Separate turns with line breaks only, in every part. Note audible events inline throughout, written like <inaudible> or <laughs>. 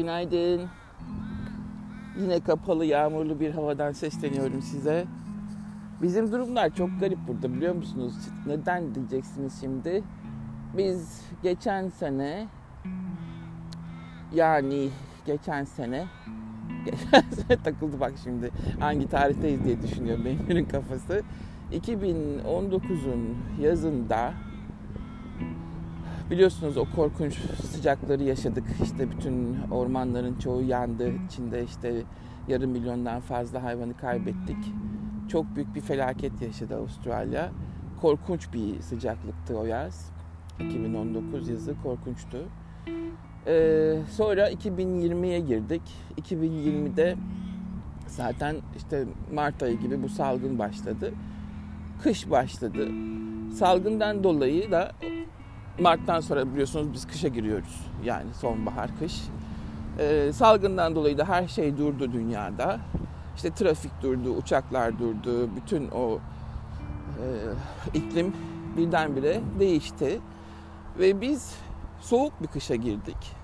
Günaydın. Yine kapalı, yağmurlu bir havadan sesleniyorum size. Bizim durumlar çok garip burada biliyor musunuz? Neden diyeceksiniz şimdi? Biz geçen sene yani geçen sene <laughs> geçen sene takıldı bak şimdi hangi tarihteyiz diye düşünüyorum benim kafası. 2019'un yazında Biliyorsunuz o korkunç sıcakları yaşadık. İşte bütün ormanların çoğu yandı. İçinde işte yarım milyondan fazla hayvanı kaybettik. Çok büyük bir felaket yaşadı Avustralya. Korkunç bir sıcaklıktı o yaz. 2019 yazı korkunçtu. Ee, sonra 2020'ye girdik. 2020'de zaten işte Mart ayı gibi bu salgın başladı. Kış başladı. Salgından dolayı da Mart'tan sonra biliyorsunuz biz kışa giriyoruz. Yani sonbahar, kış. Ee, salgından dolayı da her şey durdu dünyada. İşte trafik durdu, uçaklar durdu, bütün o e, iklim birdenbire değişti. Ve biz soğuk bir kışa girdik.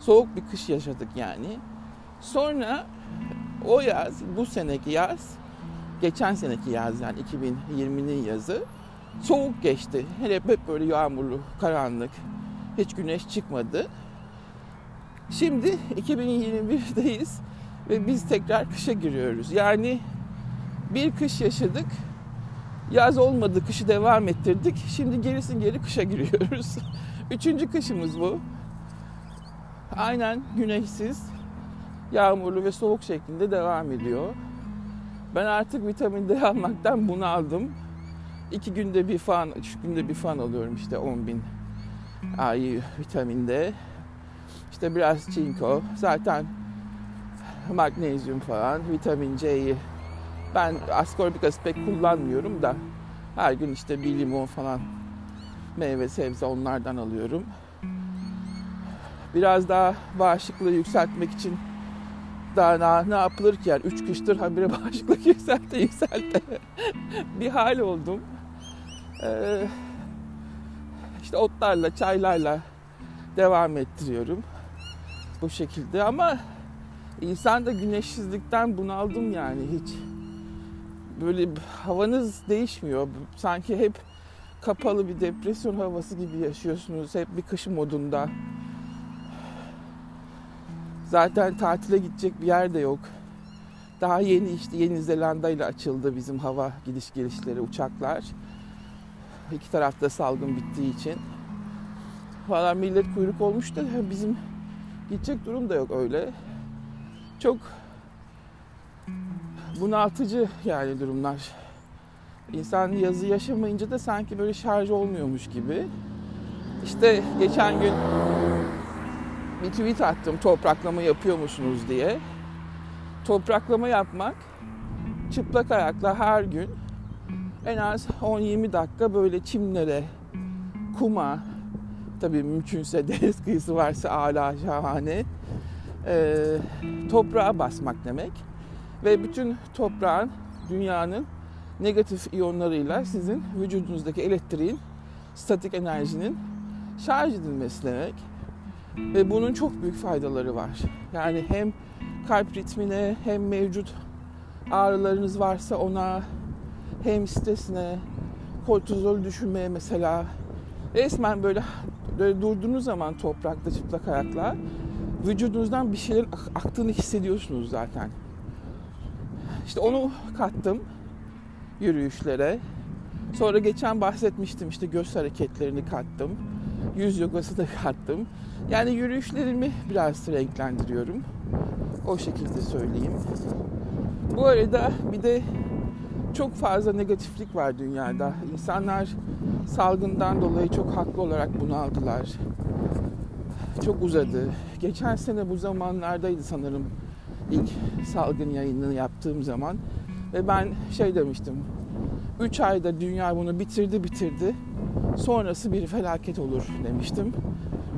Soğuk bir kış yaşadık yani. Sonra o yaz, bu seneki yaz, geçen seneki yaz yani 2020'nin yazı soğuk geçti. Hele hep, böyle yağmurlu, karanlık. Hiç güneş çıkmadı. Şimdi 2021'deyiz ve biz tekrar kışa giriyoruz. Yani bir kış yaşadık. Yaz olmadı, kışı devam ettirdik. Şimdi gerisin geri kışa giriyoruz. <laughs> Üçüncü kışımız bu. Aynen güneşsiz, yağmurlu ve soğuk şeklinde devam ediyor. Ben artık vitamin D almaktan bunaldım iki günde bir fan, üç günde bir fan alıyorum işte 10 bin ay vitaminde. İşte biraz çinko, zaten magnezyum falan, vitamin C'yi ben ascorbik asit pek kullanmıyorum da her gün işte bir limon falan meyve sebze onlardan alıyorum. Biraz daha bağışıklığı yükseltmek için daha ne, ne yapılır ki yani 3 kıştır habire <laughs> bağışıklık yükselte yükselte bir hal oldum. Ee, işte otlarla, çaylarla devam ettiriyorum. Bu şekilde ama insan da güneşsizlikten bunaldım yani hiç. Böyle havanız değişmiyor. Sanki hep kapalı bir depresyon havası gibi yaşıyorsunuz. Hep bir kış modunda. Zaten tatile gidecek bir yer de yok. Daha yeni işte Yeni Zelanda ile açıldı bizim hava gidiş gelişleri uçaklar. İki tarafta salgın bittiği için. Falan millet kuyruk olmuş da bizim gidecek durum da yok öyle. Çok bunaltıcı yani durumlar. İnsan yazı yaşamayınca da sanki böyle şarj olmuyormuş gibi. İşte geçen gün bir tweet attım topraklama yapıyor musunuz diye. Topraklama yapmak çıplak ayakla her gün en az 10-20 dakika böyle çimlere, kuma, tabii mümkünse deniz <laughs> kıyısı varsa âlâ şahane, e, toprağa basmak demek. Ve bütün toprağın, dünyanın negatif iyonlarıyla sizin vücudunuzdaki elektriğin, statik enerjinin şarj edilmesi demek. Ve bunun çok büyük faydaları var. Yani hem kalp ritmine hem mevcut ağrılarınız varsa ona hem stresine, kortizol düşünmeye mesela resmen böyle, böyle durduğunuz zaman toprakta çıplak ayakla vücudunuzdan bir şeylerin aktığını hissediyorsunuz zaten. İşte onu kattım yürüyüşlere. Sonra geçen bahsetmiştim işte göz hareketlerini kattım. Yüz yogası da kattım. Yani yürüyüşlerimi biraz renklendiriyorum. O şekilde söyleyeyim. Bu arada bir de çok fazla negatiflik var dünyada. İnsanlar salgından dolayı çok haklı olarak bunu aldılar. Çok uzadı. Geçen sene bu zamanlardaydı sanırım ilk salgın yayınını yaptığım zaman. Ve ben şey demiştim. 3 ayda dünya bunu bitirdi bitirdi. Sonrası bir felaket olur demiştim.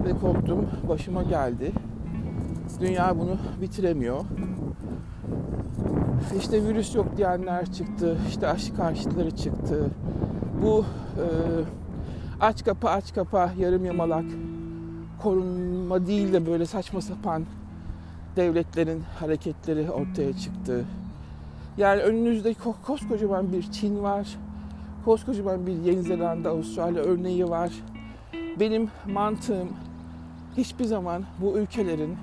Ve korktum. Başıma geldi. Dünya bunu bitiremiyor. İşte virüs yok diyenler çıktı. İşte aşı karşıtları çıktı. Bu e, aç kapa aç kapa yarım yamalak korunma değil de böyle saçma sapan devletlerin hareketleri ortaya çıktı. Yani önünüzde koskocaman bir Çin var. Koskocaman bir Yeni Zelanda, Avustralya örneği var. Benim mantığım hiçbir zaman bu ülkelerin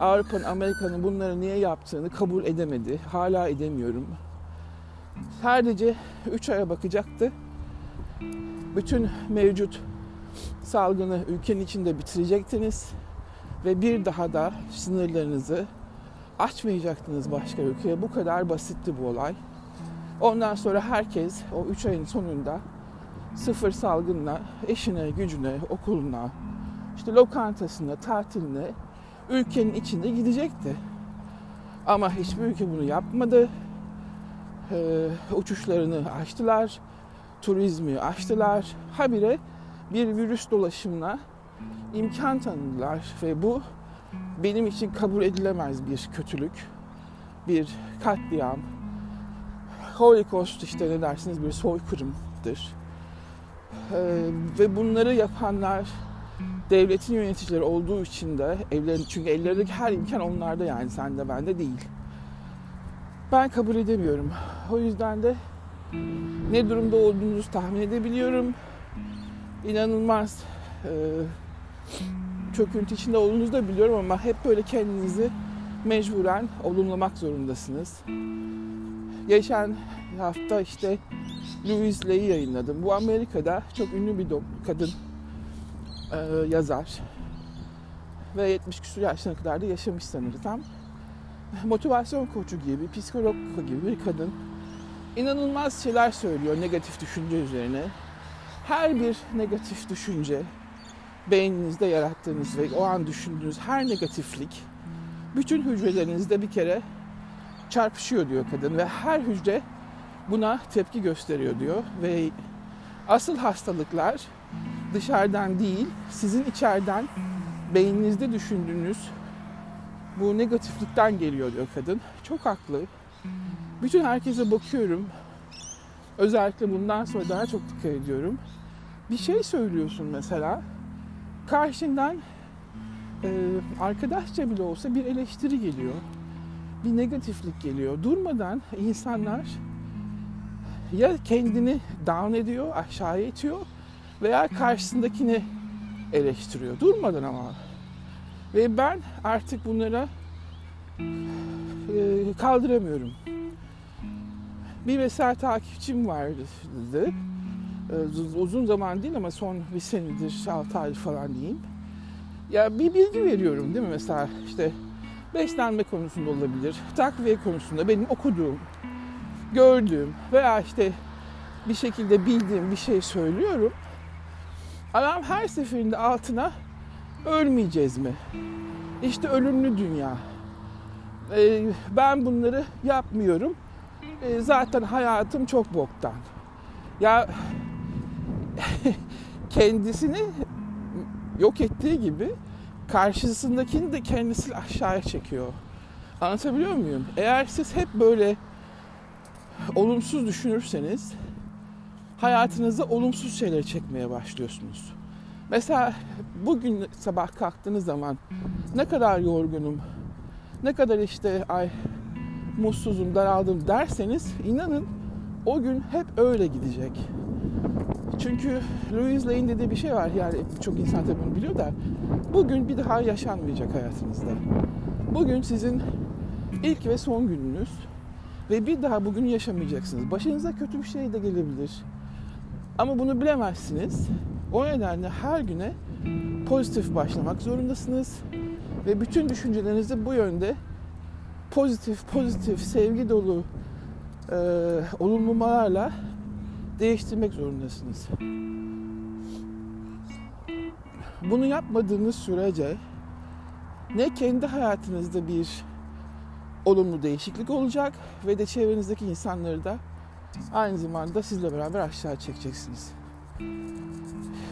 Avrupa'nın, Amerika'nın bunları niye yaptığını kabul edemedi. Hala edemiyorum. Sadece 3 aya bakacaktı. Bütün mevcut salgını ülkenin içinde bitirecektiniz ve bir daha da sınırlarınızı açmayacaktınız başka ülkeye. Bu kadar basitti bu olay. Ondan sonra herkes o 3 ayın sonunda sıfır salgınla eşine, gücüne, okuluna, işte lokantasına, tatiline ülkenin içinde gidecekti. Ama hiçbir ülke bunu yapmadı. Ee, uçuşlarını açtılar, turizmi açtılar. Habire bir virüs dolaşımına imkan tanıdılar ve bu benim için kabul edilemez bir kötülük, bir katliam, Holocaust işte ne dersiniz bir soykırımdır. Ee, ve bunları yapanlar devletin yöneticileri olduğu için de evlerin çünkü ellerindeki her imkan onlarda yani sende bende değil. Ben kabul edemiyorum. O yüzden de ne durumda olduğunuzu tahmin edebiliyorum. İnanılmaz e, çöküntü içinde olduğunuzu da biliyorum ama hep böyle kendinizi mecburen olumlamak zorundasınız. Geçen hafta işte Louise Lay'i yayınladım. Bu Amerika'da çok ünlü bir kadın e, yazar. Ve 70 küsur yaşlarına kadar da yaşamış sanırsam. Motivasyon koçu gibi, psikolog gibi bir kadın. İnanılmaz şeyler söylüyor negatif düşünce üzerine. Her bir negatif düşünce, beyninizde yarattığınız ve o an düşündüğünüz her negatiflik bütün hücrelerinizde bir kere çarpışıyor diyor kadın ve her hücre buna tepki gösteriyor diyor ve asıl hastalıklar dışarıdan değil sizin içeriden beyninizde düşündüğünüz bu negatiflikten geliyor diyor kadın. Çok haklı. Bütün herkese bakıyorum. Özellikle bundan sonra daha çok dikkat ediyorum. Bir şey söylüyorsun mesela. Karşından e, arkadaşça bile olsa bir eleştiri geliyor. Bir negatiflik geliyor. Durmadan insanlar ya kendini down ediyor, aşağıya itiyor veya karşısındakini eleştiriyor. Durmadan ama. Ve ben artık bunlara e, kaldıramıyorum. Bir mesela takipçim vardı. E, uzun zaman değil ama son bir senedir, 6 ay falan diyeyim. Ya bir bilgi veriyorum değil mi mesela işte beslenme konusunda olabilir, takviye konusunda benim okuduğum, gördüğüm veya işte bir şekilde bildiğim bir şey söylüyorum. Adam her seferinde altına ölmeyeceğiz mi? İşte ölümlü dünya. Ee, ben bunları yapmıyorum. Ee, zaten hayatım çok boktan. Ya <laughs> kendisini yok ettiği gibi karşısındakini de kendisi aşağıya çekiyor. Anlatabiliyor muyum? Eğer siz hep böyle olumsuz düşünürseniz hayatınıza olumsuz şeyler çekmeye başlıyorsunuz. Mesela bugün sabah kalktığınız zaman ne kadar yorgunum, ne kadar işte ay mutsuzum, daraldım derseniz inanın o gün hep öyle gidecek. Çünkü Louise Lane dediği bir şey var yani çok insan tabii bunu biliyor da bugün bir daha yaşanmayacak hayatınızda. Bugün sizin ilk ve son gününüz ve bir daha bugün yaşamayacaksınız. Başınıza kötü bir şey de gelebilir. Ama bunu bilemezsiniz. O nedenle her güne pozitif başlamak zorundasınız. Ve bütün düşüncelerinizi bu yönde pozitif, pozitif, sevgi dolu e, olumlamalarla değiştirmek zorundasınız. Bunu yapmadığınız sürece ne kendi hayatınızda bir olumlu değişiklik olacak ve de çevrenizdeki insanları da aynı zamanda sizle beraber aşağı çekeceksiniz.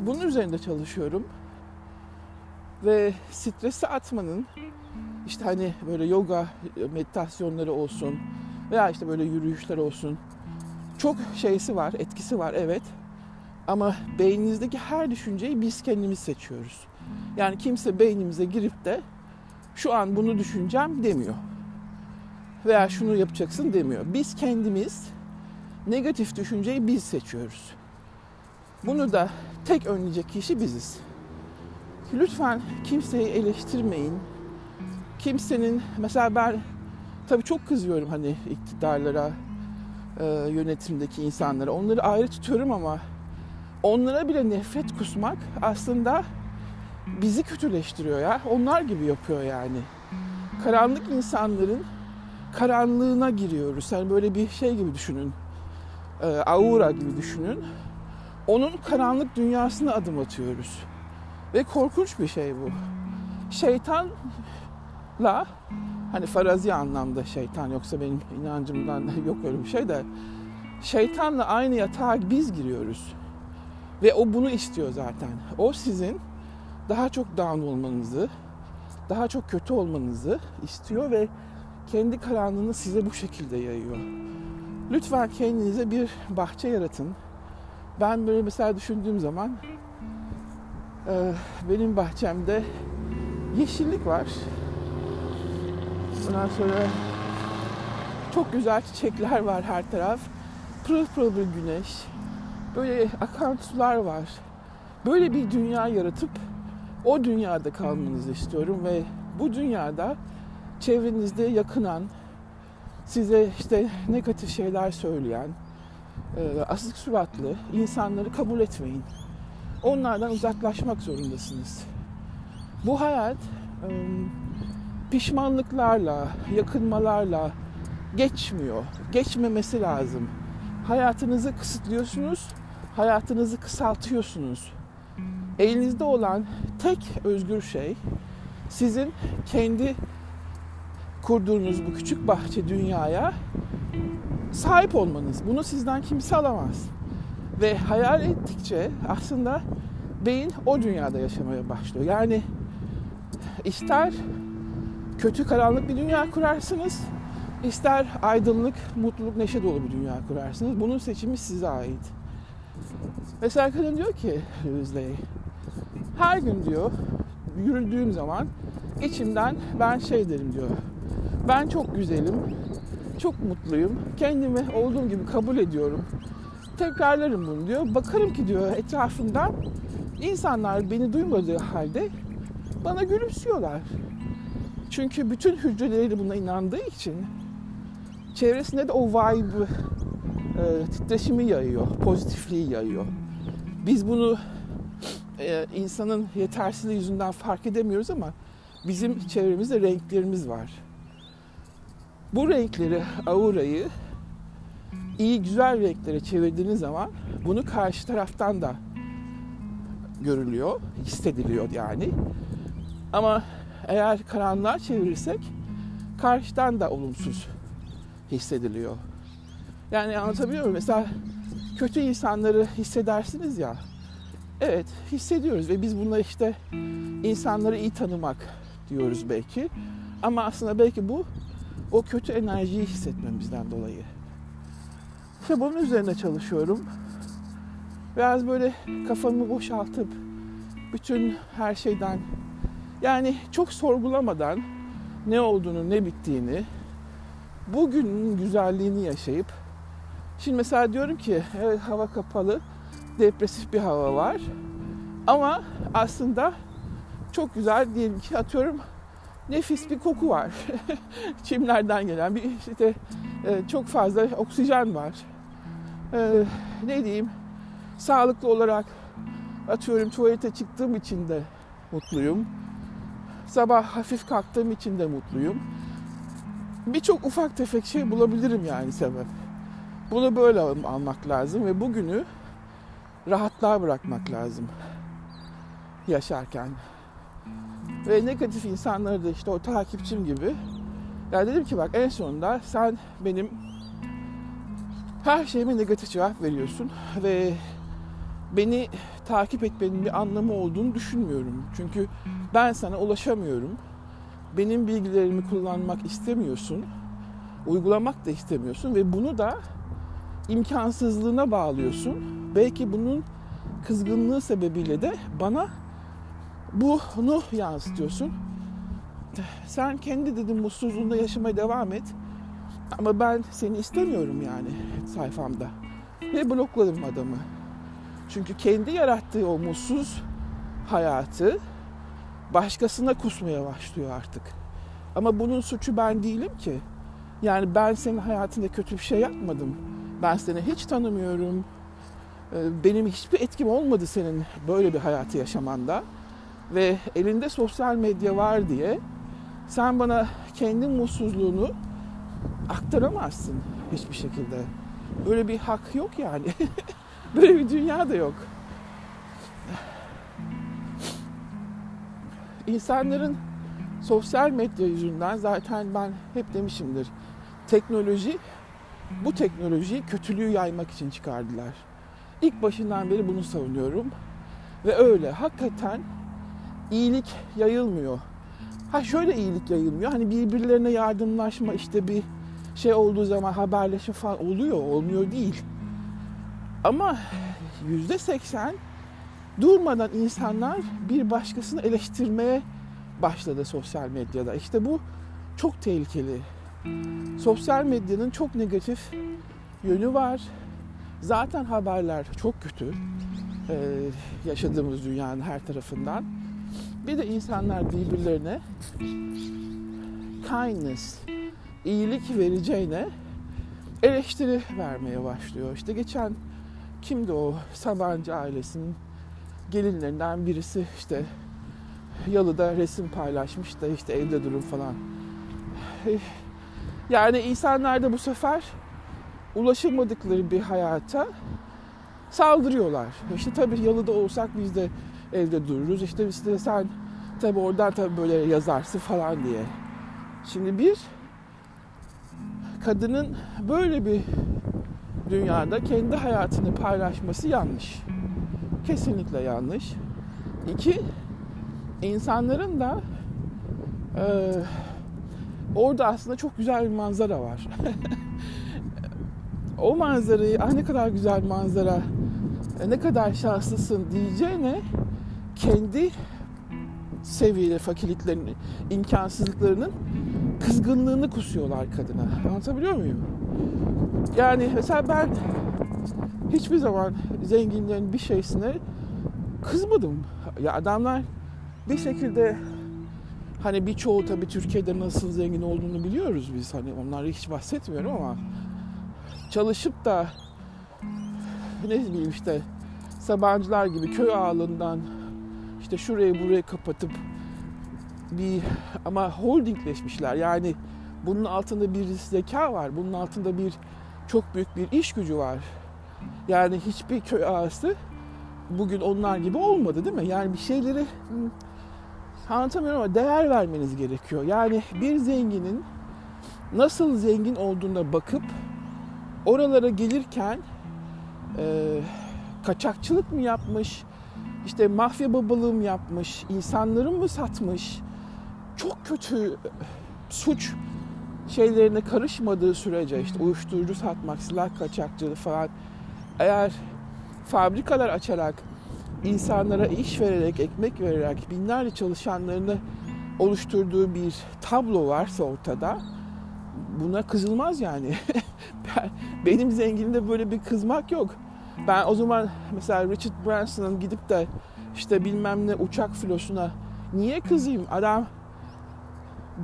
Bunun üzerinde çalışıyorum. Ve stresi atmanın işte hani böyle yoga meditasyonları olsun veya işte böyle yürüyüşler olsun. Çok şeysi var, etkisi var evet. Ama beyninizdeki her düşünceyi biz kendimiz seçiyoruz. Yani kimse beynimize girip de şu an bunu düşüneceğim demiyor. Veya şunu yapacaksın demiyor. Biz kendimiz negatif düşünceyi biz seçiyoruz. Bunu da tek önleyecek kişi biziz. Lütfen kimseyi eleştirmeyin. Kimsenin mesela ben tabii çok kızıyorum hani iktidarlara, e, yönetimdeki insanlara. Onları ayrı tutuyorum ama onlara bile nefret kusmak aslında bizi kötüleştiriyor ya. Onlar gibi yapıyor yani. Karanlık insanların karanlığına giriyoruz. Yani böyle bir şey gibi düşünün. E, aura gibi düşünün. Onun karanlık dünyasına adım atıyoruz. Ve korkunç bir şey bu. Şeytanla hani farazi anlamda şeytan yoksa benim inancımdan <laughs> yok öyle bir şey de şeytanla aynı yatağa biz giriyoruz. Ve o bunu istiyor zaten. O sizin daha çok down olmanızı, daha çok kötü olmanızı istiyor ve kendi karanlığını size bu şekilde yayıyor. Lütfen kendinize bir bahçe yaratın. Ben böyle mesela düşündüğüm zaman benim bahçemde yeşillik var. Ondan sonra çok güzel çiçekler var her taraf. Pırıl pırıl bir güneş. Böyle akan sular var. Böyle bir dünya yaratıp o dünyada kalmanızı istiyorum ve bu dünyada çevrenizde yakınan, size işte negatif şeyler söyleyen, asık suratlı insanları kabul etmeyin. Onlardan uzaklaşmak zorundasınız. Bu hayat pişmanlıklarla, yakınmalarla geçmiyor. Geçmemesi lazım. Hayatınızı kısıtlıyorsunuz, hayatınızı kısaltıyorsunuz. Elinizde olan tek özgür şey sizin kendi kurduğunuz bu küçük bahçe dünyaya sahip olmanız. Bunu sizden kimse alamaz. Ve hayal ettikçe aslında beyin o dünyada yaşamaya başlıyor. Yani ister kötü karanlık bir dünya kurarsınız, ister aydınlık, mutluluk, neşe dolu bir dünya kurarsınız. Bunun seçimi size ait. Mesela kadın diyor ki Yüzley, her gün diyor yürüdüğüm zaman içimden ben şey derim diyor. Ben çok güzelim, çok mutluyum, kendimi olduğum gibi kabul ediyorum. Tekrarlarım bunu diyor. Bakarım ki diyor etrafından insanlar beni duymadığı halde bana gülümsüyorlar. Çünkü bütün hücreleri buna inandığı için çevresinde de o vibe, e, titreşimi yayıyor, pozitifliği yayıyor. Biz bunu e, insanın yetersizliği yüzünden fark edemiyoruz ama bizim çevremizde renklerimiz var. Bu renkleri, aurayı iyi güzel renklere çevirdiğiniz zaman bunu karşı taraftan da görülüyor, hissediliyor yani. Ama eğer karanlığa çevirirsek karşıdan da olumsuz hissediliyor. Yani anlatabiliyor muyum? Mesela kötü insanları hissedersiniz ya. Evet hissediyoruz ve biz bunları işte insanları iyi tanımak diyoruz belki. Ama aslında belki bu o kötü enerjiyi hissetmemizden dolayı. İşte bunun üzerine çalışıyorum. Biraz böyle kafamı boşaltıp bütün her şeyden yani çok sorgulamadan ne olduğunu, ne bittiğini, bugünün güzelliğini yaşayıp şimdi mesela diyorum ki evet hava kapalı, depresif bir hava var. Ama aslında çok güzel diyelim ki atıyorum nefis bir koku var. <laughs> Çimlerden gelen bir işte e, çok fazla oksijen var. E, ne diyeyim? Sağlıklı olarak atıyorum tuvalete çıktığım için de mutluyum. Sabah hafif kalktığım için de mutluyum. Birçok ufak tefek şey bulabilirim yani sebep. Bunu böyle almak lazım ve bugünü rahatlığa bırakmak lazım yaşarken. Ve negatif insanları da işte o takipçim gibi. Yani dedim ki bak en sonunda sen benim her şeyime negatif cevap veriyorsun ve beni takip etmenin bir anlamı olduğunu düşünmüyorum. Çünkü ben sana ulaşamıyorum. Benim bilgilerimi kullanmak istemiyorsun. Uygulamak da istemiyorsun ve bunu da imkansızlığına bağlıyorsun. Belki bunun kızgınlığı sebebiyle de bana bunu yansıtıyorsun. sen kendi dedim mutsuzluğunda yaşamaya devam et. Ama ben seni istemiyorum yani sayfamda. Ve blokladım adamı. Çünkü kendi yarattığı o mutsuz hayatı başkasına kusmaya başlıyor artık. Ama bunun suçu ben değilim ki. Yani ben senin hayatında kötü bir şey yapmadım. Ben seni hiç tanımıyorum. Ee, benim hiçbir etkim olmadı senin böyle bir hayatı yaşamanda. Ve elinde sosyal medya var diye sen bana kendi mutsuzluğunu aktaramazsın hiçbir şekilde. Öyle bir hak yok yani. <laughs> Böyle bir dünya da yok. İnsanların sosyal medya yüzünden zaten ben hep demişimdir. Teknoloji bu teknolojiyi kötülüğü yaymak için çıkardılar. İlk başından beri bunu savunuyorum. Ve öyle hakikaten iyilik yayılmıyor. Ha şöyle iyilik yayılmıyor. Hani birbirlerine yardımlaşma işte bir şey olduğu zaman haberleşme falan oluyor. Olmuyor değil. Ama yüzde seksen durmadan insanlar bir başkasını eleştirmeye başladı sosyal medyada. İşte bu çok tehlikeli. Sosyal medyanın çok negatif yönü var. Zaten haberler çok kötü. Ee, yaşadığımız dünyanın her tarafından. Bir de insanlar birbirlerine kindness, iyilik vereceğine eleştiri vermeye başlıyor. İşte geçen kimdi o Sabancı ailesinin gelinlerinden birisi işte yalıda resim paylaşmış da işte evde durun falan. Yani insanlar da bu sefer ulaşamadıkları bir hayata saldırıyorlar. İşte tabii yalıda olsak biz de evde dururuz. İşte işte sen tabii oradan tabii böyle yazarsın falan diye. Şimdi bir kadının böyle bir dünyada kendi hayatını paylaşması yanlış. Kesinlikle yanlış. İki, insanların da e, orada aslında çok güzel bir manzara var. <laughs> o manzarayı ah ne kadar güzel manzara ne kadar şanslısın diyeceğine kendi seviyeli fakirliklerini, imkansızlıklarının kızgınlığını kusuyorlar kadına. Anlatabiliyor muyum? Yani mesela ben hiçbir zaman zenginlerin bir şeysine kızmadım. Ya adamlar bir şekilde hani birçoğu tabii Türkiye'de nasıl zengin olduğunu biliyoruz biz. Hani onları hiç bahsetmiyorum ama çalışıp da ne bileyim işte Sabancılar gibi köy ağalından işte şurayı burayı kapatıp bir ama holdingleşmişler. Yani bunun altında bir zeka var. Bunun altında bir çok büyük bir iş gücü var. Yani hiçbir köy ağası bugün onlar gibi olmadı değil mi? Yani bir şeyleri anlatamıyorum ama değer vermeniz gerekiyor. Yani bir zenginin nasıl zengin olduğuna bakıp oralara gelirken e, kaçakçılık mı yapmış, işte mafya babalığı mı yapmış, insanları mı satmış, çok kötü suç şeylerine karışmadığı sürece işte uyuşturucu satmak, silah kaçakçılığı falan eğer fabrikalar açarak insanlara iş vererek, ekmek vererek binlerce çalışanlarını oluşturduğu bir tablo varsa ortada buna kızılmaz yani. <laughs> Benim zenginimde böyle bir kızmak yok. Ben o zaman mesela Richard Branson'ın gidip de işte bilmem ne uçak filosuna niye kızayım? Adam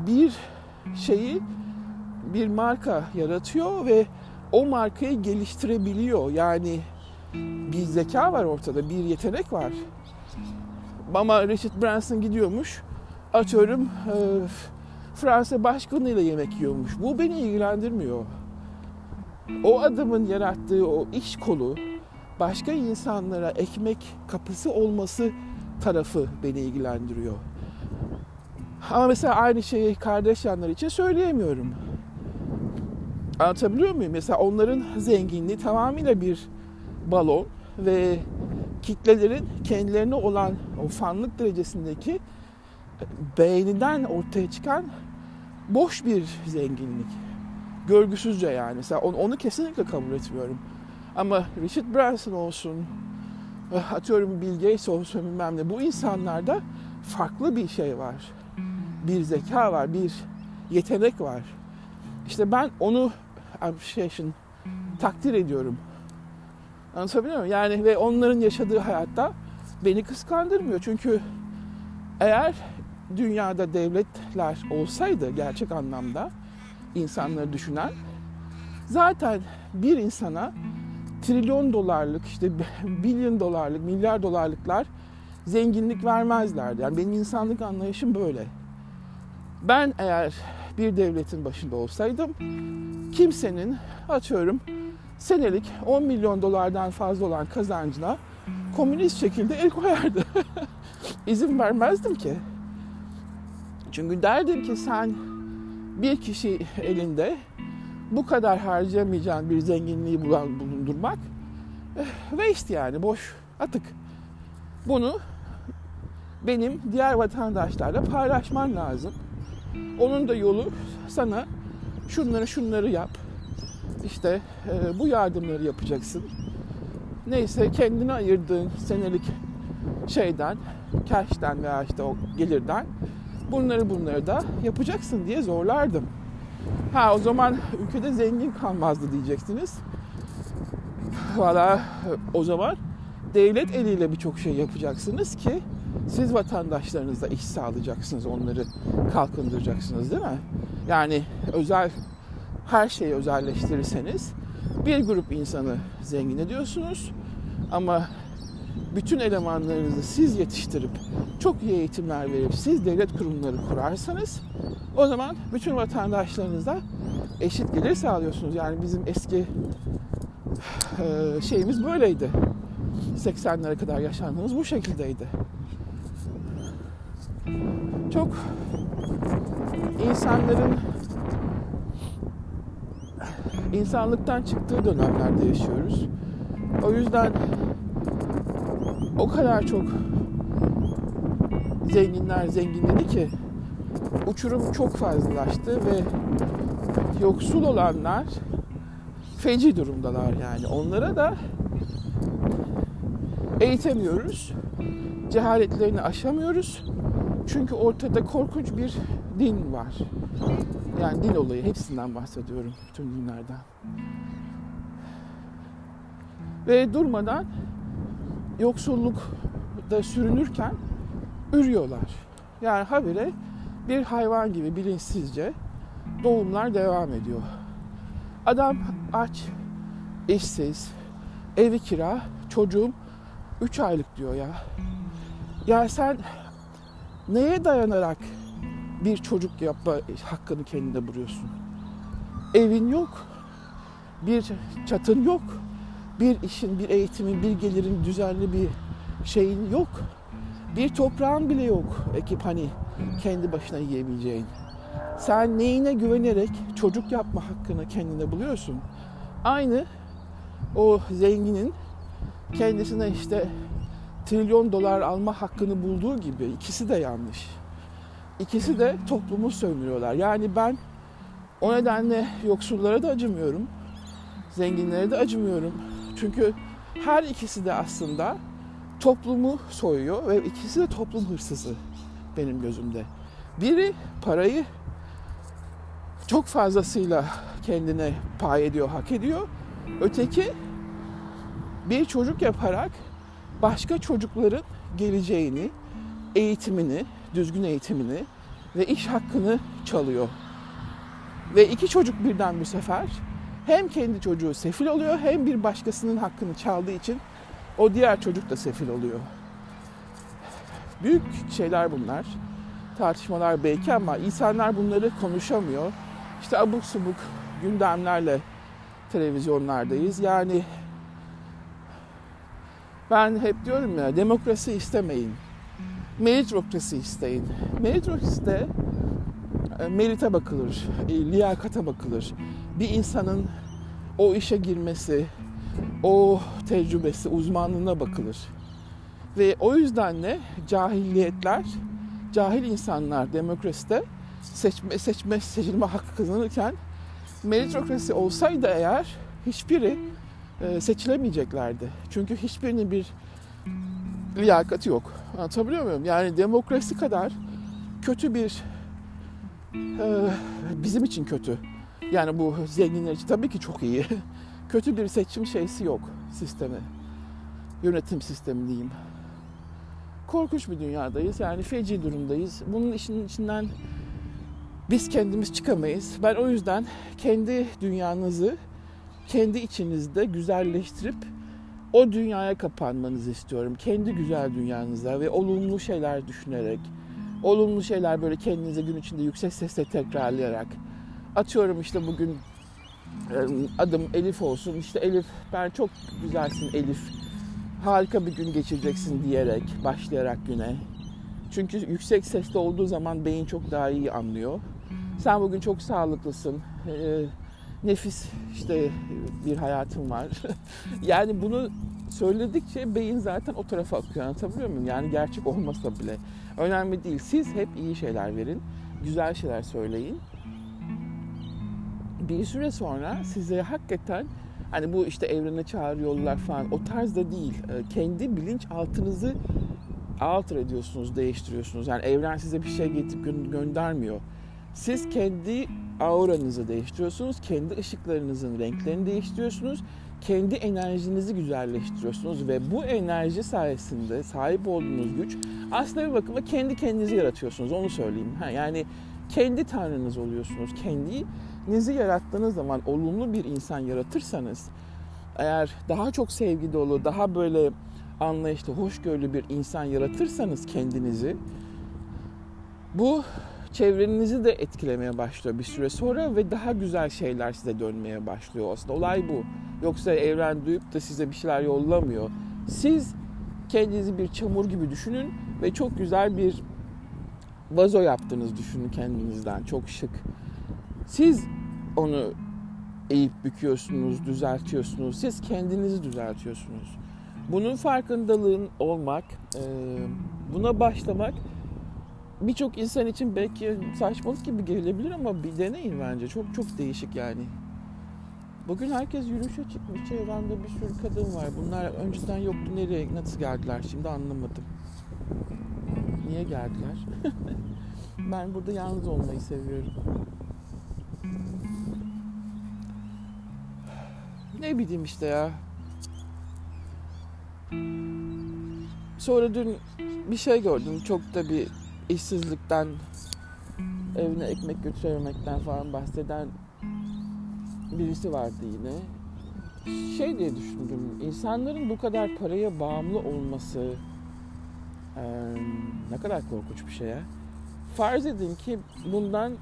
bir şeyi bir marka yaratıyor ve o markayı geliştirebiliyor. Yani bir zeka var ortada, bir yetenek var. Ama Richard Branson gidiyormuş, atıyorum e, Fransa başkanıyla yemek yiyormuş. Bu beni ilgilendirmiyor. O adamın yarattığı o iş kolu başka insanlara ekmek kapısı olması tarafı beni ilgilendiriyor. Ama mesela aynı şeyi kardeş yanlar için söyleyemiyorum. Anlatabiliyor muyum? Mesela onların zenginliği tamamıyla bir balon ve kitlelerin kendilerine olan o fanlık derecesindeki beğeniden ortaya çıkan boş bir zenginlik. Görgüsüzce yani. Mesela onu, onu kesinlikle kabul etmiyorum. Ama Richard Branson olsun, atıyorum Bill Gates olsun bilmem ne. Bu insanlarda farklı bir şey var. bir zeka var, bir yetenek var. İşte ben onu appreciation takdir ediyorum. Anlatabiliyor muyum? Yani ve onların yaşadığı hayatta beni kıskandırmıyor. Çünkü eğer dünyada devletler olsaydı gerçek anlamda insanları düşünen zaten bir insana trilyon dolarlık işte <laughs> bilyon dolarlık milyar dolarlıklar zenginlik vermezlerdi. Yani benim insanlık anlayışım böyle. Ben eğer bir devletin başında olsaydım kimsenin atıyorum senelik 10 milyon dolardan fazla olan kazancına komünist şekilde el koyardı. <laughs> İzin vermezdim ki. Çünkü derdim ki sen bir kişi elinde bu kadar harcayamayacağın bir zenginliği bulundurmak eh, waste yani boş atık. Bunu benim diğer vatandaşlarla paylaşman lazım. Onun da yolu sana şunları şunları yap. İşte e, bu yardımları yapacaksın. Neyse kendine ayırdığın senelik şeyden, cash'ten veya işte o gelirden bunları bunları da yapacaksın diye zorlardım. Ha o zaman ülkede zengin kalmazdı diyeceksiniz. Valla o zaman devlet eliyle birçok şey yapacaksınız ki siz vatandaşlarınıza iş sağlayacaksınız, onları kalkındıracaksınız değil mi? Yani özel her şeyi özelleştirirseniz bir grup insanı zengin ediyorsunuz ama bütün elemanlarınızı siz yetiştirip çok iyi eğitimler verip siz devlet kurumları kurarsanız o zaman bütün vatandaşlarınıza eşit gelir sağlıyorsunuz. Yani bizim eski şeyimiz böyleydi. 80'lere kadar yaşandığımız bu şekildeydi. Çok insanların insanlıktan çıktığı dönemlerde yaşıyoruz. O yüzden o kadar çok zenginler zenginledi ki uçurum çok fazlalaştı ve yoksul olanlar feci durumdalar yani. Onlara da eğitemiyoruz. Cehaletlerini aşamıyoruz. Çünkü ortada korkunç bir din var. Yani din olayı hepsinden bahsediyorum tüm dinlerden. Ve durmadan yoksullukta sürünürken ürüyorlar. Yani habire bir hayvan gibi bilinçsizce doğumlar devam ediyor. Adam aç, işsiz, evi kira, çocuğum 3 aylık diyor ya. Ya sen neye dayanarak bir çocuk yapma hakkını kendine buluyorsun? Evin yok, bir çatın yok, bir işin, bir eğitimin, bir gelirin düzenli bir şeyin yok. Bir toprağın bile yok ekip hani kendi başına yiyebileceğin. Sen neyine güvenerek çocuk yapma hakkını kendine buluyorsun? Aynı o zenginin kendisine işte trilyon dolar alma hakkını bulduğu gibi ikisi de yanlış. İkisi de toplumu sömürüyorlar. Yani ben o nedenle yoksullara da acımıyorum. Zenginlere de acımıyorum. Çünkü her ikisi de aslında toplumu soyuyor ve ikisi de toplum hırsızı benim gözümde. Biri parayı çok fazlasıyla kendine pay ediyor, hak ediyor. Öteki bir çocuk yaparak başka çocukların geleceğini, eğitimini, düzgün eğitimini ve iş hakkını çalıyor. Ve iki çocuk birden bu sefer hem kendi çocuğu sefil oluyor hem bir başkasının hakkını çaldığı için o diğer çocuk da sefil oluyor. Büyük şeyler bunlar. Tartışmalar belki ama insanlar bunları konuşamıyor. İşte abuk subuk gündemlerle televizyonlardayız. Yani ben hep diyorum ya demokrasi istemeyin. Meritokrasi isteyin. Meritokraside e, merite bakılır, e, liyakata bakılır. Bir insanın o işe girmesi, o tecrübesi, uzmanlığına bakılır. Ve o yüzden de cahilliyetler, cahil insanlar demokraside seçme, seçme, seçilme hakkı kazanırken meritokrasi olsaydı eğer hiçbiri e, seçilemeyeceklerdi. Çünkü hiçbirinin bir liyakati yok. Anlatabiliyor muyum? Yani demokrasi kadar kötü bir Ee, bizim için kötü. Yani bu zenginler için tabii ki çok iyi. <laughs> kötü bir seçim şeysi yok sistemi. Yönetim sistemi diyeyim. Korkunç bir dünyadayız. Yani feci durumdayız. Bunun işin içinden biz kendimiz çıkamayız. Ben o yüzden kendi dünyanızı kendi içinizde güzelleştirip o dünyaya kapanmanızı istiyorum. Kendi güzel dünyanızda ve olumlu şeyler düşünerek, olumlu şeyler böyle kendinize gün içinde yüksek sesle tekrarlayarak. Atıyorum işte bugün adım Elif olsun. İşte Elif ben çok güzelsin Elif. Harika bir gün geçireceksin diyerek, başlayarak güne. Çünkü yüksek sesle olduğu zaman beyin çok daha iyi anlıyor. Sen bugün çok sağlıklısın. Ee, nefis işte bir hayatım var. <laughs> yani bunu söyledikçe beyin zaten o tarafa akıyor anlatabiliyor muyum? Yani gerçek olmasa bile. Önemli değil. Siz hep iyi şeyler verin. Güzel şeyler söyleyin. Bir süre sonra size hakikaten hani bu işte evrene çağırıyorlar falan o tarzda değil. Kendi bilinç altınızı alter ediyorsunuz, değiştiriyorsunuz. Yani evren size bir şey getirip gö- göndermiyor. Siz kendi auranızı değiştiriyorsunuz, kendi ışıklarınızın renklerini değiştiriyorsunuz, kendi enerjinizi güzelleştiriyorsunuz ve bu enerji sayesinde sahip olduğunuz güç aslında bir bakıma kendi kendinizi yaratıyorsunuz. Onu söyleyeyim. Ha, yani kendi tanrınız oluyorsunuz. Kendinizi yarattığınız zaman olumlu bir insan yaratırsanız eğer daha çok sevgi dolu, daha böyle anlayışlı, hoşgörülü bir insan yaratırsanız kendinizi bu çevrenizi de etkilemeye başlıyor bir süre sonra ve daha güzel şeyler size dönmeye başlıyor. Aslında olay bu. Yoksa evren duyup da size bir şeyler yollamıyor. Siz kendinizi bir çamur gibi düşünün ve çok güzel bir vazo yaptığınızı düşünün kendinizden. Çok şık. Siz onu eğip büküyorsunuz, düzeltiyorsunuz. Siz kendinizi düzeltiyorsunuz. Bunun farkındalığın olmak, buna başlamak birçok insan için belki saçmalık gibi gelebilir ama bir deneyin bence. Çok çok değişik yani. Bugün herkes yürüyüşe çıkmış. Çevremde bir sürü kadın var. Bunlar önceden yoktu. Nereye, nasıl geldiler? Şimdi anlamadım. Niye geldiler? <laughs> ben burada yalnız olmayı seviyorum. Ne bileyim işte ya. Sonra dün bir şey gördüm. Çok da bir işsizlikten, evine ekmek götürememekten falan bahseden birisi vardı yine. Şey diye düşündüm, insanların bu kadar paraya bağımlı olması e, ne kadar korkunç bir şey ya. Farz edin ki bundan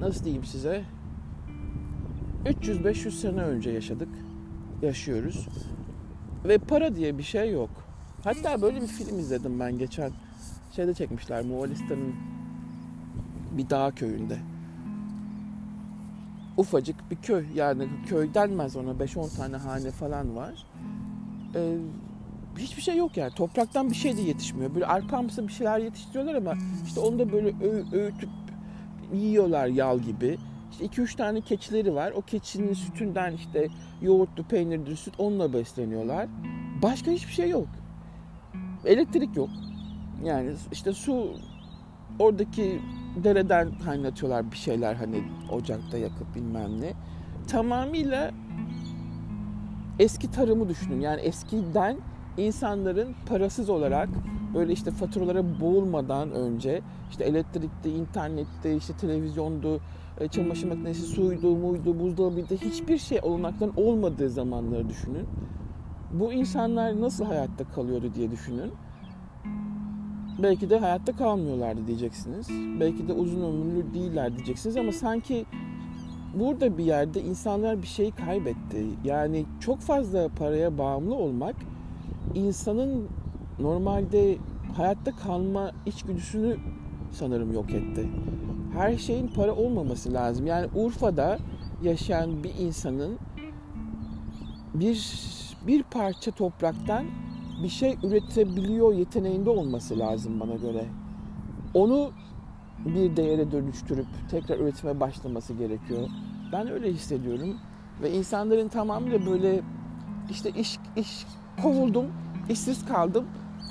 nasıl diyeyim size 300-500 sene önce yaşadık, yaşıyoruz ve para diye bir şey yok. Hatta böyle bir film izledim ben geçen. Şeyde çekmişler Moğolistan'ın bir dağ köyünde. Ufacık bir köy yani köy denmez ona 5-10 tane hane falan var. Ee, hiçbir şey yok yani topraktan bir şey de yetişmiyor. Böyle arpamsı bir şeyler yetiştiriyorlar ama işte onu da böyle ö- öğütüp yiyorlar yal gibi. İşte 2-3 tane keçileri var. O keçinin sütünden işte yoğurtlu, peynirli süt onunla besleniyorlar. Başka hiçbir şey yok. Elektrik yok. Yani işte su oradaki dereden kaynatıyorlar bir şeyler hani ocakta yakıp bilmem ne. Tamamıyla eski tarımı düşünün. Yani eskiden insanların parasız olarak böyle işte faturalara boğulmadan önce işte elektrikte, internette, işte televizyondu, e, çamaşır makinesi, suydu, muydu, buzdolabıydı hiçbir şey olanakların olmadığı zamanları düşünün bu insanlar nasıl hayatta kalıyordu diye düşünün. Belki de hayatta kalmıyorlardı diyeceksiniz. Belki de uzun ömürlü değiller diyeceksiniz ama sanki burada bir yerde insanlar bir şey kaybetti. Yani çok fazla paraya bağımlı olmak insanın normalde hayatta kalma içgüdüsünü sanırım yok etti. Her şeyin para olmaması lazım. Yani Urfa'da yaşayan bir insanın bir bir parça topraktan bir şey üretebiliyor yeteneğinde olması lazım bana göre. Onu bir değere dönüştürüp tekrar üretime başlaması gerekiyor. Ben öyle hissediyorum ve insanların tamamıyla böyle işte iş iş kovuldum, işsiz kaldım.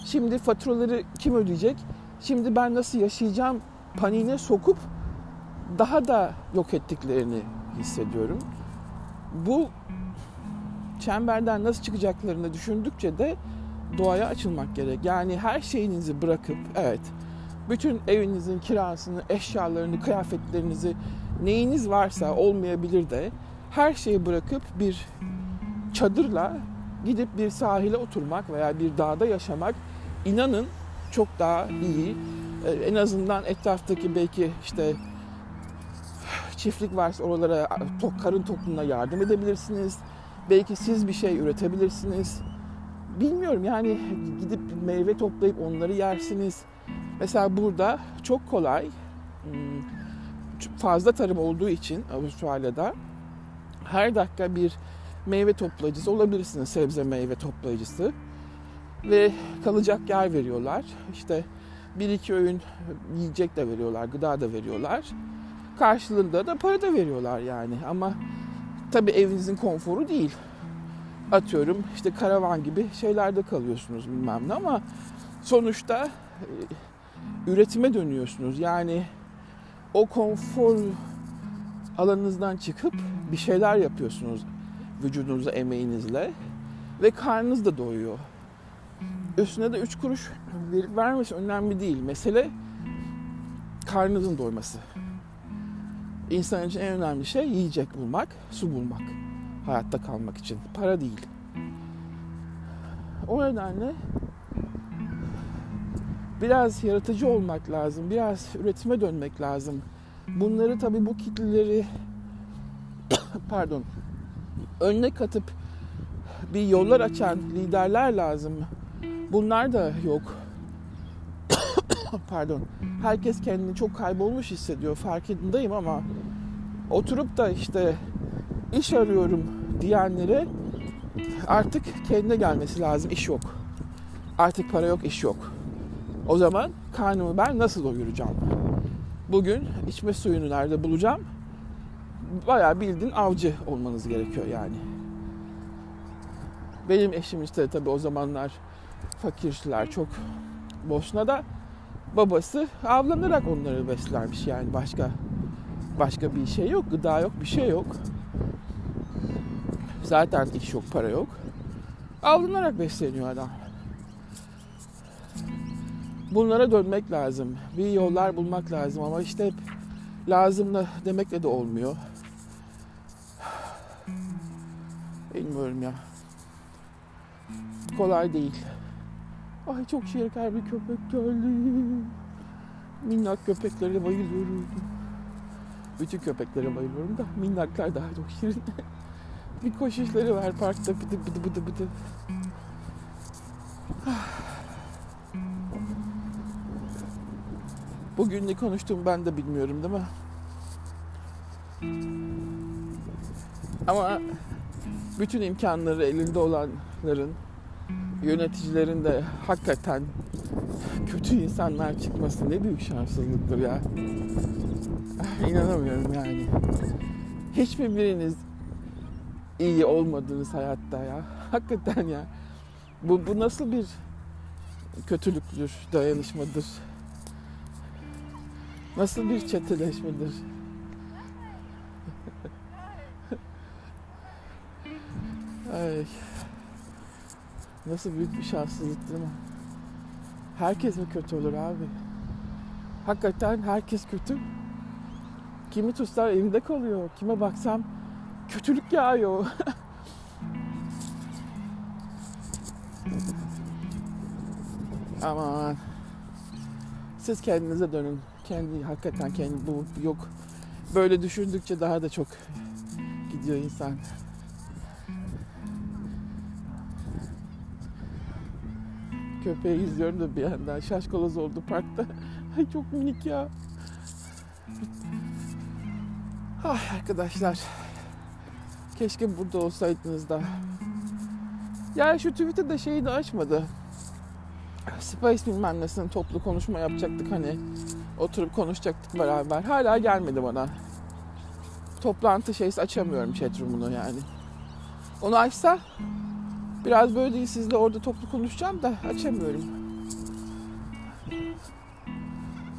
Şimdi faturaları kim ödeyecek? Şimdi ben nasıl yaşayacağım paniğine sokup daha da yok ettiklerini hissediyorum. Bu çemberden nasıl çıkacaklarını düşündükçe de doğaya açılmak gerek. Yani her şeyinizi bırakıp evet bütün evinizin kirasını, eşyalarını, kıyafetlerinizi neyiniz varsa olmayabilir de her şeyi bırakıp bir çadırla gidip bir sahile oturmak veya bir dağda yaşamak inanın çok daha iyi. Ee, en azından etraftaki belki işte çiftlik varsa oralara tok, karın tokluğuna yardım edebilirsiniz. Belki siz bir şey üretebilirsiniz. Bilmiyorum yani gidip meyve toplayıp onları yersiniz. Mesela burada çok kolay hmm, fazla tarım olduğu için Avustralya'da her dakika bir meyve toplayıcısı olabilirsiniz. Sebze meyve toplayıcısı. Ve kalacak yer veriyorlar. İşte bir iki öğün yiyecek de veriyorlar, gıda da veriyorlar. Karşılığında da para da veriyorlar yani. Ama tabii evinizin konforu değil. Atıyorum işte karavan gibi şeylerde kalıyorsunuz bilmem ne ama sonuçta e, üretime dönüyorsunuz. Yani o konfor alanınızdan çıkıp bir şeyler yapıyorsunuz vücudunuza emeğinizle ve karnınız da doyuyor. Üstüne de 3 kuruş verip vermesi önemli değil. Mesele karnınızın doyması. İnsan için en önemli şey yiyecek bulmak, su bulmak. Hayatta kalmak için. Para değil. O nedenle biraz yaratıcı olmak lazım. Biraz üretime dönmek lazım. Bunları tabii bu kitleleri <coughs> pardon önüne katıp bir yollar açan liderler lazım. Bunlar da yok. Pardon. Herkes kendini çok kaybolmuş hissediyor. Farkındayım ama oturup da işte iş arıyorum diyenlere artık kendine gelmesi lazım. İş yok. Artık para yok, iş yok. O zaman karnımı ben nasıl doyuracağım? Bugün içme suyunu nerede bulacağım? Bayağı bildiğin avcı olmanız gerekiyor yani. Benim eşim işte tabii o zamanlar fakirler çok Bosna'da babası avlanarak onları beslermiş yani. Başka başka bir şey yok gıda yok bir şey yok. Zaten iş yok para yok. Avlanarak besleniyor adam. Bunlara dönmek lazım. Bir yollar bulmak lazım ama işte hep lazımla demekle de olmuyor. Bilmiyorum ya. Kolay değil. Ay çok şeker bir köpek geldi. Minnak köpeklere bayılıyorum. Bütün köpeklere bayılıyorum da minnaklar daha çok şirin. <laughs> bir koşuşları var parkta bıdı bıdı bıdı bıdı. Bugün ne konuştuğumu ben de bilmiyorum değil mi? Ama bütün imkanları elinde olanların yöneticilerin de hakikaten kötü insanlar çıkması ne büyük şanssızlıktır ya. İnanamıyorum yani. Hiçbir biriniz iyi olmadınız hayatta ya. Hakikaten ya. Bu, bu nasıl bir kötülüktür, dayanışmadır? Nasıl bir çeteleşmedir? <laughs> Ay. Nasıl büyük bir şanssızlık değil mi? Herkes mi kötü olur abi? Hakikaten herkes kötü. Kimi tutsam evinde kalıyor. Kime baksam kötülük yağıyor. <laughs> Aman. Siz kendinize dönün. Kendi hakikaten kendi bu yok. Böyle düşündükçe daha da çok gidiyor insan. Köpeği izliyorum da bir yandan şaşkaloz oldu parkta. <laughs> Ay çok minik ya. Ah arkadaşlar. Keşke burada olsaydınız da. Ya şu Twitter'da şeyi de açmadı. Space bilmem nesinin toplu konuşma yapacaktık hani. Oturup konuşacaktık beraber. Hala gelmedi bana. Toplantı şeysi açamıyorum chatroom'unu yani. Onu açsa Biraz böyle değil sizle orada toplu konuşacağım da açamıyorum.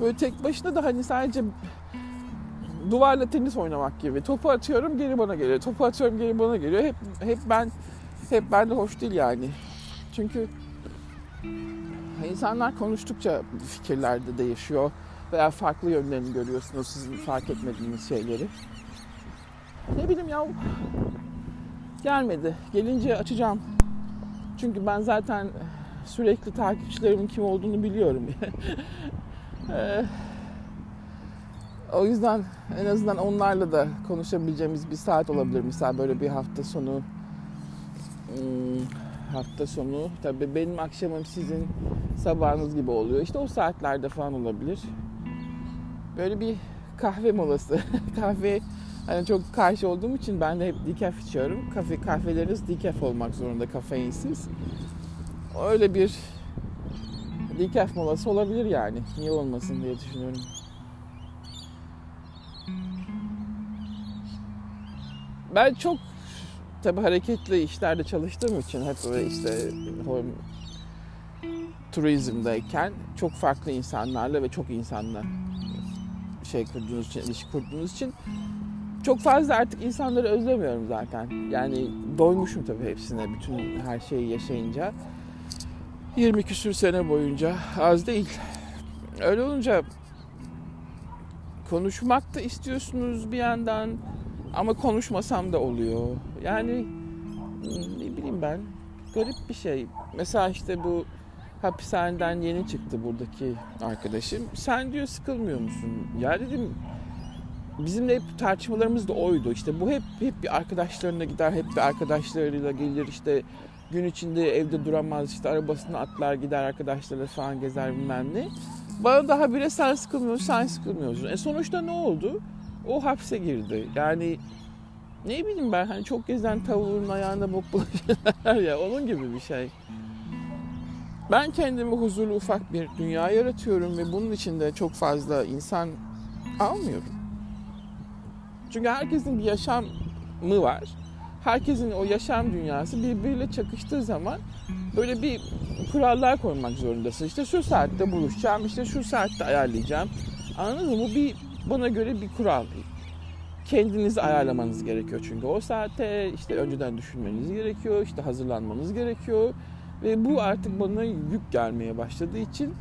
Böyle tek başına da hani sadece duvarla tenis oynamak gibi. Topu atıyorum geri bana geliyor. Topu atıyorum geri bana geliyor. Hep hep ben hep bende hoş değil yani. Çünkü insanlar konuştukça fikirler de değişiyor veya farklı yönlerini görüyorsunuz sizin fark etmediğiniz şeyleri. Ne bileyim ya gelmedi. Gelince açacağım. Çünkü ben zaten sürekli takipçilerimin kim olduğunu biliyorum. <laughs> Ee, o yüzden en azından onlarla da konuşabileceğimiz bir saat olabilir. Mesela böyle bir hafta sonu hmm, hafta sonu tabii benim akşamım sizin sabahınız gibi oluyor. İşte o saatlerde falan olabilir. Böyle bir kahve molası. <laughs> kahve hani çok karşı olduğum için ben de hep decaf içiyorum. Kafe kahveleriniz decaf olmak zorunda kafeinsiz. Öyle bir decaf molası olabilir yani. Niye olmasın diye düşünüyorum. Ben çok tabi hareketli işlerde çalıştığım için hep böyle işte turizmdeyken çok farklı insanlarla ve çok insanla şey kurduğunuz için, ilişki kurduğunuz için çok fazla artık insanları özlemiyorum zaten. Yani doymuşum tabii hepsine bütün her şeyi yaşayınca. 20 küsür sene boyunca az değil. Öyle olunca konuşmak da istiyorsunuz bir yandan ama konuşmasam da oluyor. Yani ne bileyim ben garip bir şey. Mesela işte bu hapishaneden yeni çıktı buradaki arkadaşım. Sen diyor sıkılmıyor musun? Ya dedim bizim de hep tartışmalarımız da oydu. İşte bu hep hep bir arkadaşlarına gider, hep bir arkadaşlarıyla gelir işte gün içinde evde duramaz işte arabasını atlar gider arkadaşlarıyla falan gezer bilmem ne. Bana daha bile sen sıkılmıyorsun, sen sıkılmıyorsun. E sonuçta ne oldu? O hapse girdi. Yani ne bileyim ben hani çok gezen tavuğun ayağında bok bulaşır ya onun gibi bir şey. Ben kendimi huzurlu ufak bir dünya yaratıyorum ve bunun içinde çok fazla insan almıyorum. Çünkü herkesin bir yaşamı var. Herkesin o yaşam dünyası birbiriyle çakıştığı zaman böyle bir kurallar koymak zorundasın. İşte şu saatte buluşacağım, işte şu saatte ayarlayacağım. Anladın mı? Bu bir bana göre bir kural. Kendinizi ayarlamanız gerekiyor çünkü o saate işte önceden düşünmeniz gerekiyor, işte hazırlanmanız gerekiyor ve bu artık bana yük gelmeye başladığı için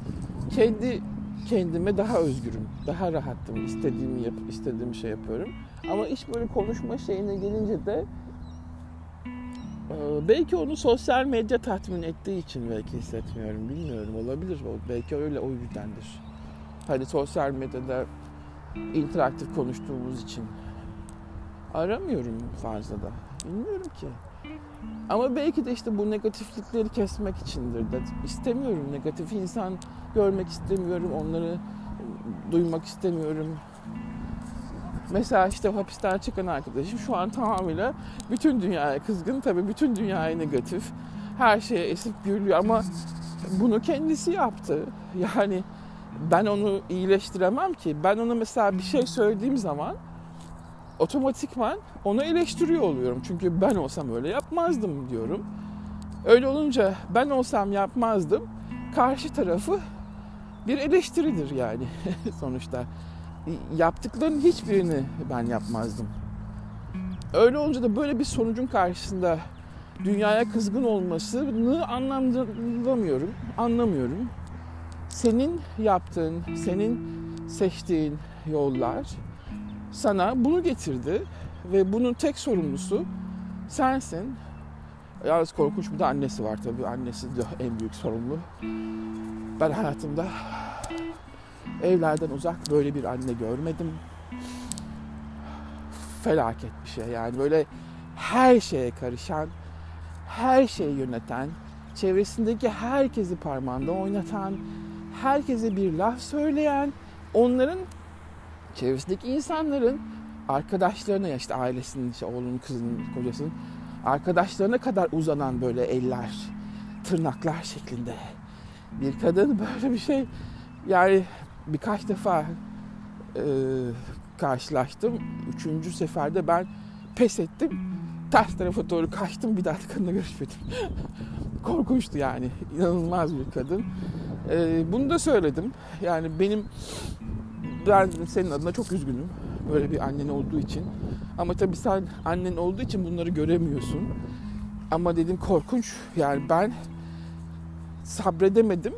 kendi kendime daha özgürüm, daha rahatım, istediğimi yap, istediğim şey yapıyorum. Ama iş böyle konuşma şeyine gelince de e, belki onu sosyal medya tatmin ettiği için belki hissetmiyorum. Bilmiyorum olabilir. Belki öyle o yüzdendir. Hani sosyal medyada interaktif konuştuğumuz için aramıyorum fazla da. Bilmiyorum ki. Ama belki de işte bu negatiflikleri kesmek içindir de istemiyorum. Negatif insan görmek istemiyorum. Onları duymak istemiyorum. Mesela işte hapisten çıkan arkadaşım şu an tamamıyla bütün dünyaya kızgın. Tabii bütün dünyaya negatif. Her şeye esip gürlüyor ama bunu kendisi yaptı. Yani ben onu iyileştiremem ki. Ben ona mesela bir şey söylediğim zaman otomatikman onu eleştiriyor oluyorum. Çünkü ben olsam öyle yapmazdım diyorum. Öyle olunca ben olsam yapmazdım. Karşı tarafı bir eleştiridir yani <laughs> sonuçta. Yaptıklarının hiçbirini ben yapmazdım. Öyle olunca da böyle bir sonucun karşısında dünyaya kızgın olmasını anlamlamıyorum, anlamıyorum. Senin yaptığın, senin seçtiğin yollar sana bunu getirdi ve bunun tek sorumlusu sensin. Yalnız korkunç bir de annesi var tabii. Annesi de en büyük sorumlu. Ben hayatımda evlerden uzak böyle bir anne görmedim. Felaket bir şey yani böyle her şeye karışan, her şeyi yöneten, çevresindeki herkesi parmağında oynatan, herkese bir laf söyleyen, onların çevresindeki insanların arkadaşlarına işte ailesinin, işte oğlunun, kızının, kocasının arkadaşlarına kadar uzanan böyle eller, tırnaklar şeklinde bir kadın böyle bir şey yani birkaç defa e, karşılaştım. Üçüncü seferde ben pes ettim. ters tarafa doğru kaçtım bir daha kadınla görüşmedim. <laughs> Korkunçtu yani. İnanılmaz bir kadın. Ee, bunu da söyledim. Yani benim ben senin adına çok üzgünüm. Böyle bir annen olduğu için. Ama tabii sen annen olduğu için bunları göremiyorsun. Ama dedim korkunç. Yani ben sabredemedim.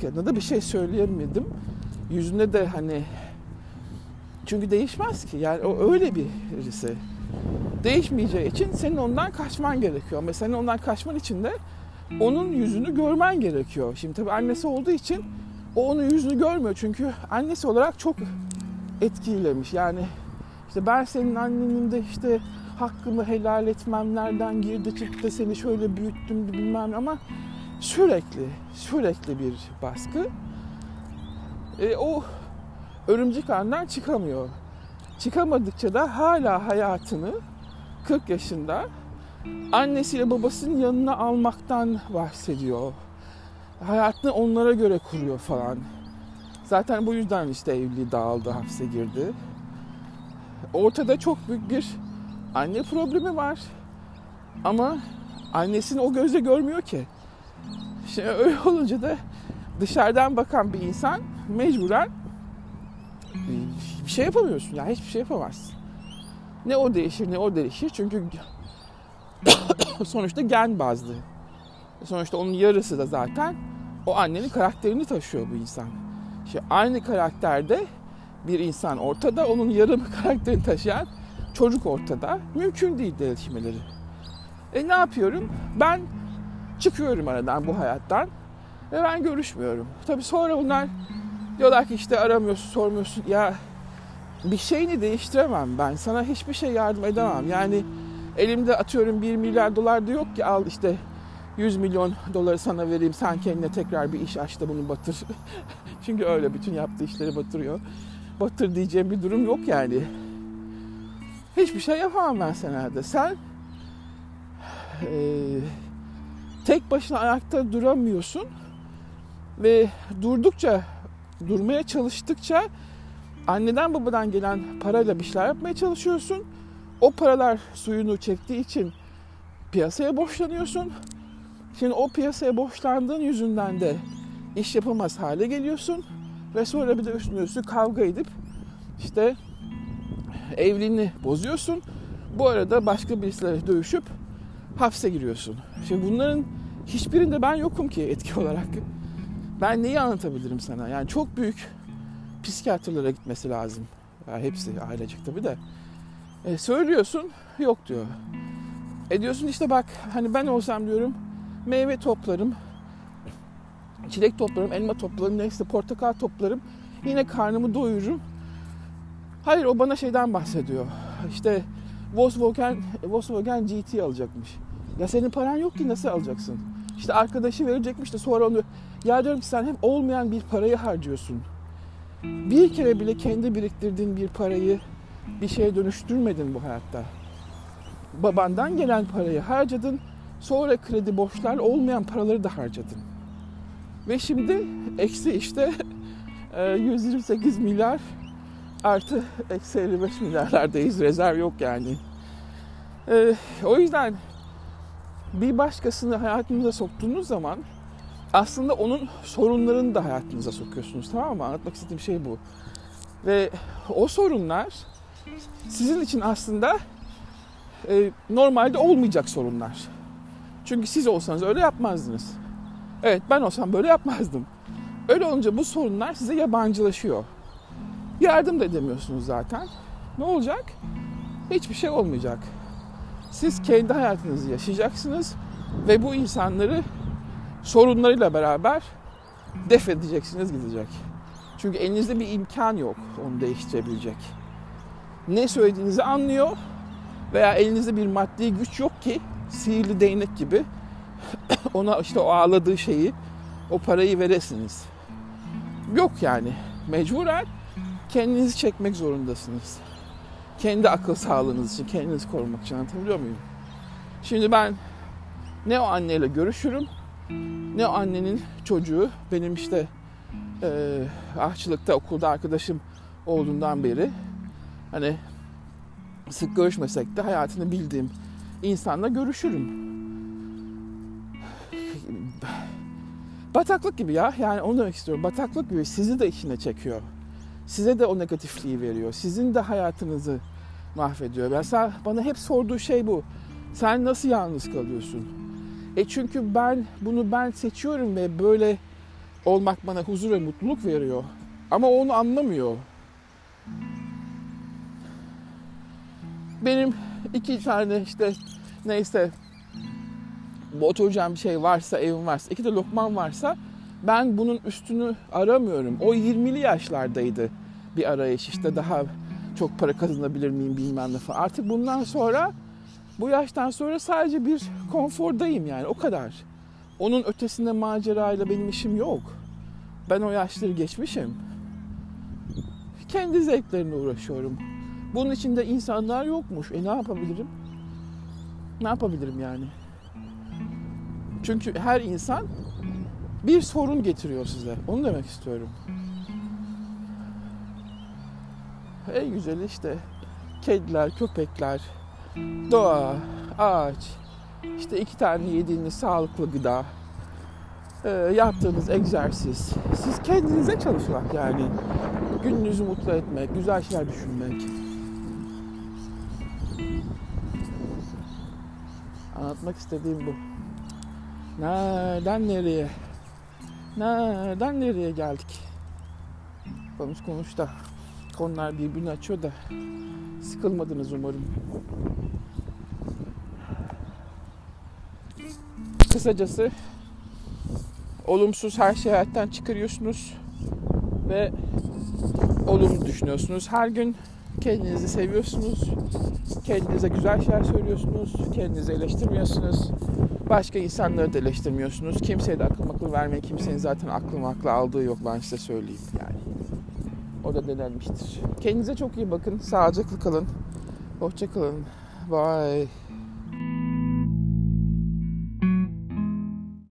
Kadına da bir şey söyleyemedim. Yüzüne de hani çünkü değişmez ki. Yani o öyle birisi. Değişmeyeceği için senin ondan kaçman gerekiyor. Ama senin ondan kaçman için de onun yüzünü görmen gerekiyor. Şimdi tabii annesi olduğu için o onun yüzünü görmüyor. Çünkü annesi olarak çok etkilemiş. Yani işte ben senin annenin de işte hakkımı helal etmem nereden girdi çıktı seni şöyle büyüttüm bilmem ama sürekli sürekli bir baskı. E, o örümcek ağından çıkamıyor. Çıkamadıkça da hala hayatını 40 yaşında annesiyle babasının yanına almaktan bahsediyor. Hayatını onlara göre kuruyor falan. Zaten bu yüzden işte evliliği dağıldı, hapse girdi. Ortada çok büyük bir anne problemi var. Ama annesini o gözle görmüyor ki. Şimdi öyle olunca da dışarıdan bakan bir insan mecburen bir şey yapamıyorsun. Ya hiçbir şey yapamazsın. Ne o değişir ne o değişir. Çünkü <coughs> sonuçta gen bazlı. Sonuçta onun yarısı da zaten o annenin karakterini taşıyor bu insan. İşte aynı karakterde bir insan ortada, onun yarım <laughs> karakterini taşıyan çocuk ortada. Mümkün değil değişmeleri. E ne yapıyorum? Ben çıkıyorum aradan bu hayattan ve ben görüşmüyorum. Tabii sonra bunlar diyorlar ki işte aramıyorsun, sormuyorsun. Ya bir şeyini değiştiremem ben. Sana hiçbir şey yardım edemem. Yani elimde atıyorum 1 milyar dolar da yok ki al işte 100 milyon doları sana vereyim sen kendine tekrar bir iş aç da bunu batır. <laughs> Çünkü öyle bütün yaptığı işleri batırıyor. Batır diyeceğim bir durum yok yani. Hiçbir şey yapamam ben senede. Sen e, tek başına ayakta duramıyorsun ve durdukça durmaya çalıştıkça anneden babadan gelen parayla bir şeyler yapmaya çalışıyorsun. O paralar suyunu çektiği için piyasaya borçlanıyorsun. Şimdi o piyasaya borçlandığın yüzünden de iş yapamaz hale geliyorsun. Ve sonra bir de üstüne üstü kavga edip işte evliliğini bozuyorsun. Bu arada başka birisiyle dövüşüp hapse giriyorsun. Şimdi bunların hiçbirinde ben yokum ki etki <laughs> olarak. Ben neyi anlatabilirim sana? Yani çok büyük psikiyatrlara gitmesi lazım. Yani hepsi ailecek tabii de. E, söylüyorsun yok diyor. E diyorsun işte bak hani ben olsam diyorum meyve toplarım. Çilek toplarım, elma toplarım, neyse portakal toplarım. Yine karnımı doyururum. Hayır o bana şeyden bahsediyor. İşte Volkswagen, Volkswagen GT alacakmış. Ya senin paran yok ki nasıl alacaksın? İşte arkadaşı verecekmiş de sonra onu ya diyorum ki sen hem olmayan bir parayı harcıyorsun. Bir kere bile kendi biriktirdiğin bir parayı bir şeye dönüştürmedin bu hayatta. Babandan gelen parayı harcadın. Sonra kredi borçlar olmayan paraları da harcadın. Ve şimdi eksi işte <laughs> 128 milyar artı eksi 55 milyarlardayız. Rezerv yok yani. O yüzden bir başkasını hayatınıza soktuğunuz zaman aslında onun sorunlarını da hayatınıza sokuyorsunuz tamam mı? Anlatmak istediğim şey bu. Ve o sorunlar sizin için aslında e, normalde olmayacak sorunlar. Çünkü siz olsanız öyle yapmazdınız. Evet ben olsam böyle yapmazdım. Öyle olunca bu sorunlar size yabancılaşıyor. Yardım da edemiyorsunuz zaten. Ne olacak? Hiçbir şey olmayacak. Siz kendi hayatınızı yaşayacaksınız ve bu insanları sorunlarıyla beraber def edeceksiniz gidecek. Çünkü elinizde bir imkan yok onu değiştirebilecek. Ne söylediğinizi anlıyor veya elinizde bir maddi güç yok ki sihirli değnek gibi <coughs> ona işte o ağladığı şeyi, o parayı veresiniz. Yok yani. Mecburen kendinizi çekmek zorundasınız. Kendi akıl sağlığınız için, kendinizi korumak için anlatabiliyor muyum? Şimdi ben ne o anneyle görüşürüm, ne annenin çocuğu, benim işte e, ahçılıkta okulda arkadaşım olduğundan beri hani sık görüşmesek de hayatını bildiğim insanla görüşürüm. Bataklık gibi ya. Yani onu demek istiyorum. Bataklık gibi sizi de içine çekiyor. Size de o negatifliği veriyor. Sizin de hayatınızı mahvediyor. Mesela bana hep sorduğu şey bu. Sen nasıl yalnız kalıyorsun? E çünkü ben bunu ben seçiyorum ve böyle olmak bana huzur ve mutluluk veriyor. Ama onu anlamıyor. Benim iki tane işte neyse oturacağım bir şey varsa, evim varsa, iki de lokmam varsa ben bunun üstünü aramıyorum. O 20'li yaşlardaydı bir arayış işte daha çok para kazanabilir miyim bilmem ne falan. Artık bundan sonra bu yaştan sonra sadece bir konfordayım yani o kadar. Onun ötesinde macerayla benim işim yok. Ben o yaşları geçmişim. Kendi zevklerimle uğraşıyorum. Bunun içinde insanlar yokmuş. E ne yapabilirim? Ne yapabilirim yani? Çünkü her insan bir sorun getiriyor size. Onu demek istiyorum. En güzeli işte kediler, köpekler, doğa, ağaç, işte iki tane yediğiniz sağlıklı gıda, e, yaptığınız egzersiz. Siz kendinize çalışmak yani. Gününüzü mutlu etmek, güzel şeyler düşünmek. Anlatmak istediğim bu. Nereden nereye? Nereden nereye geldik? Konuş konuş da konular birbirini açıyor da sıkılmadınız umarım. Kısacası olumsuz her şeyi hayattan çıkarıyorsunuz ve olumlu düşünüyorsunuz. Her gün kendinizi seviyorsunuz. Kendinize güzel şeyler söylüyorsunuz. Kendinizi eleştirmiyorsunuz. Başka insanları da eleştirmiyorsunuz. Kimseye de akıl akıl vermeyin. Kimsenin zaten aklı aklı aldığı yok ben size söyleyeyim yani. O da denenmiştir. Kendinize çok iyi bakın. Sağlıcakla kalın. Hoşça kalın. Bye.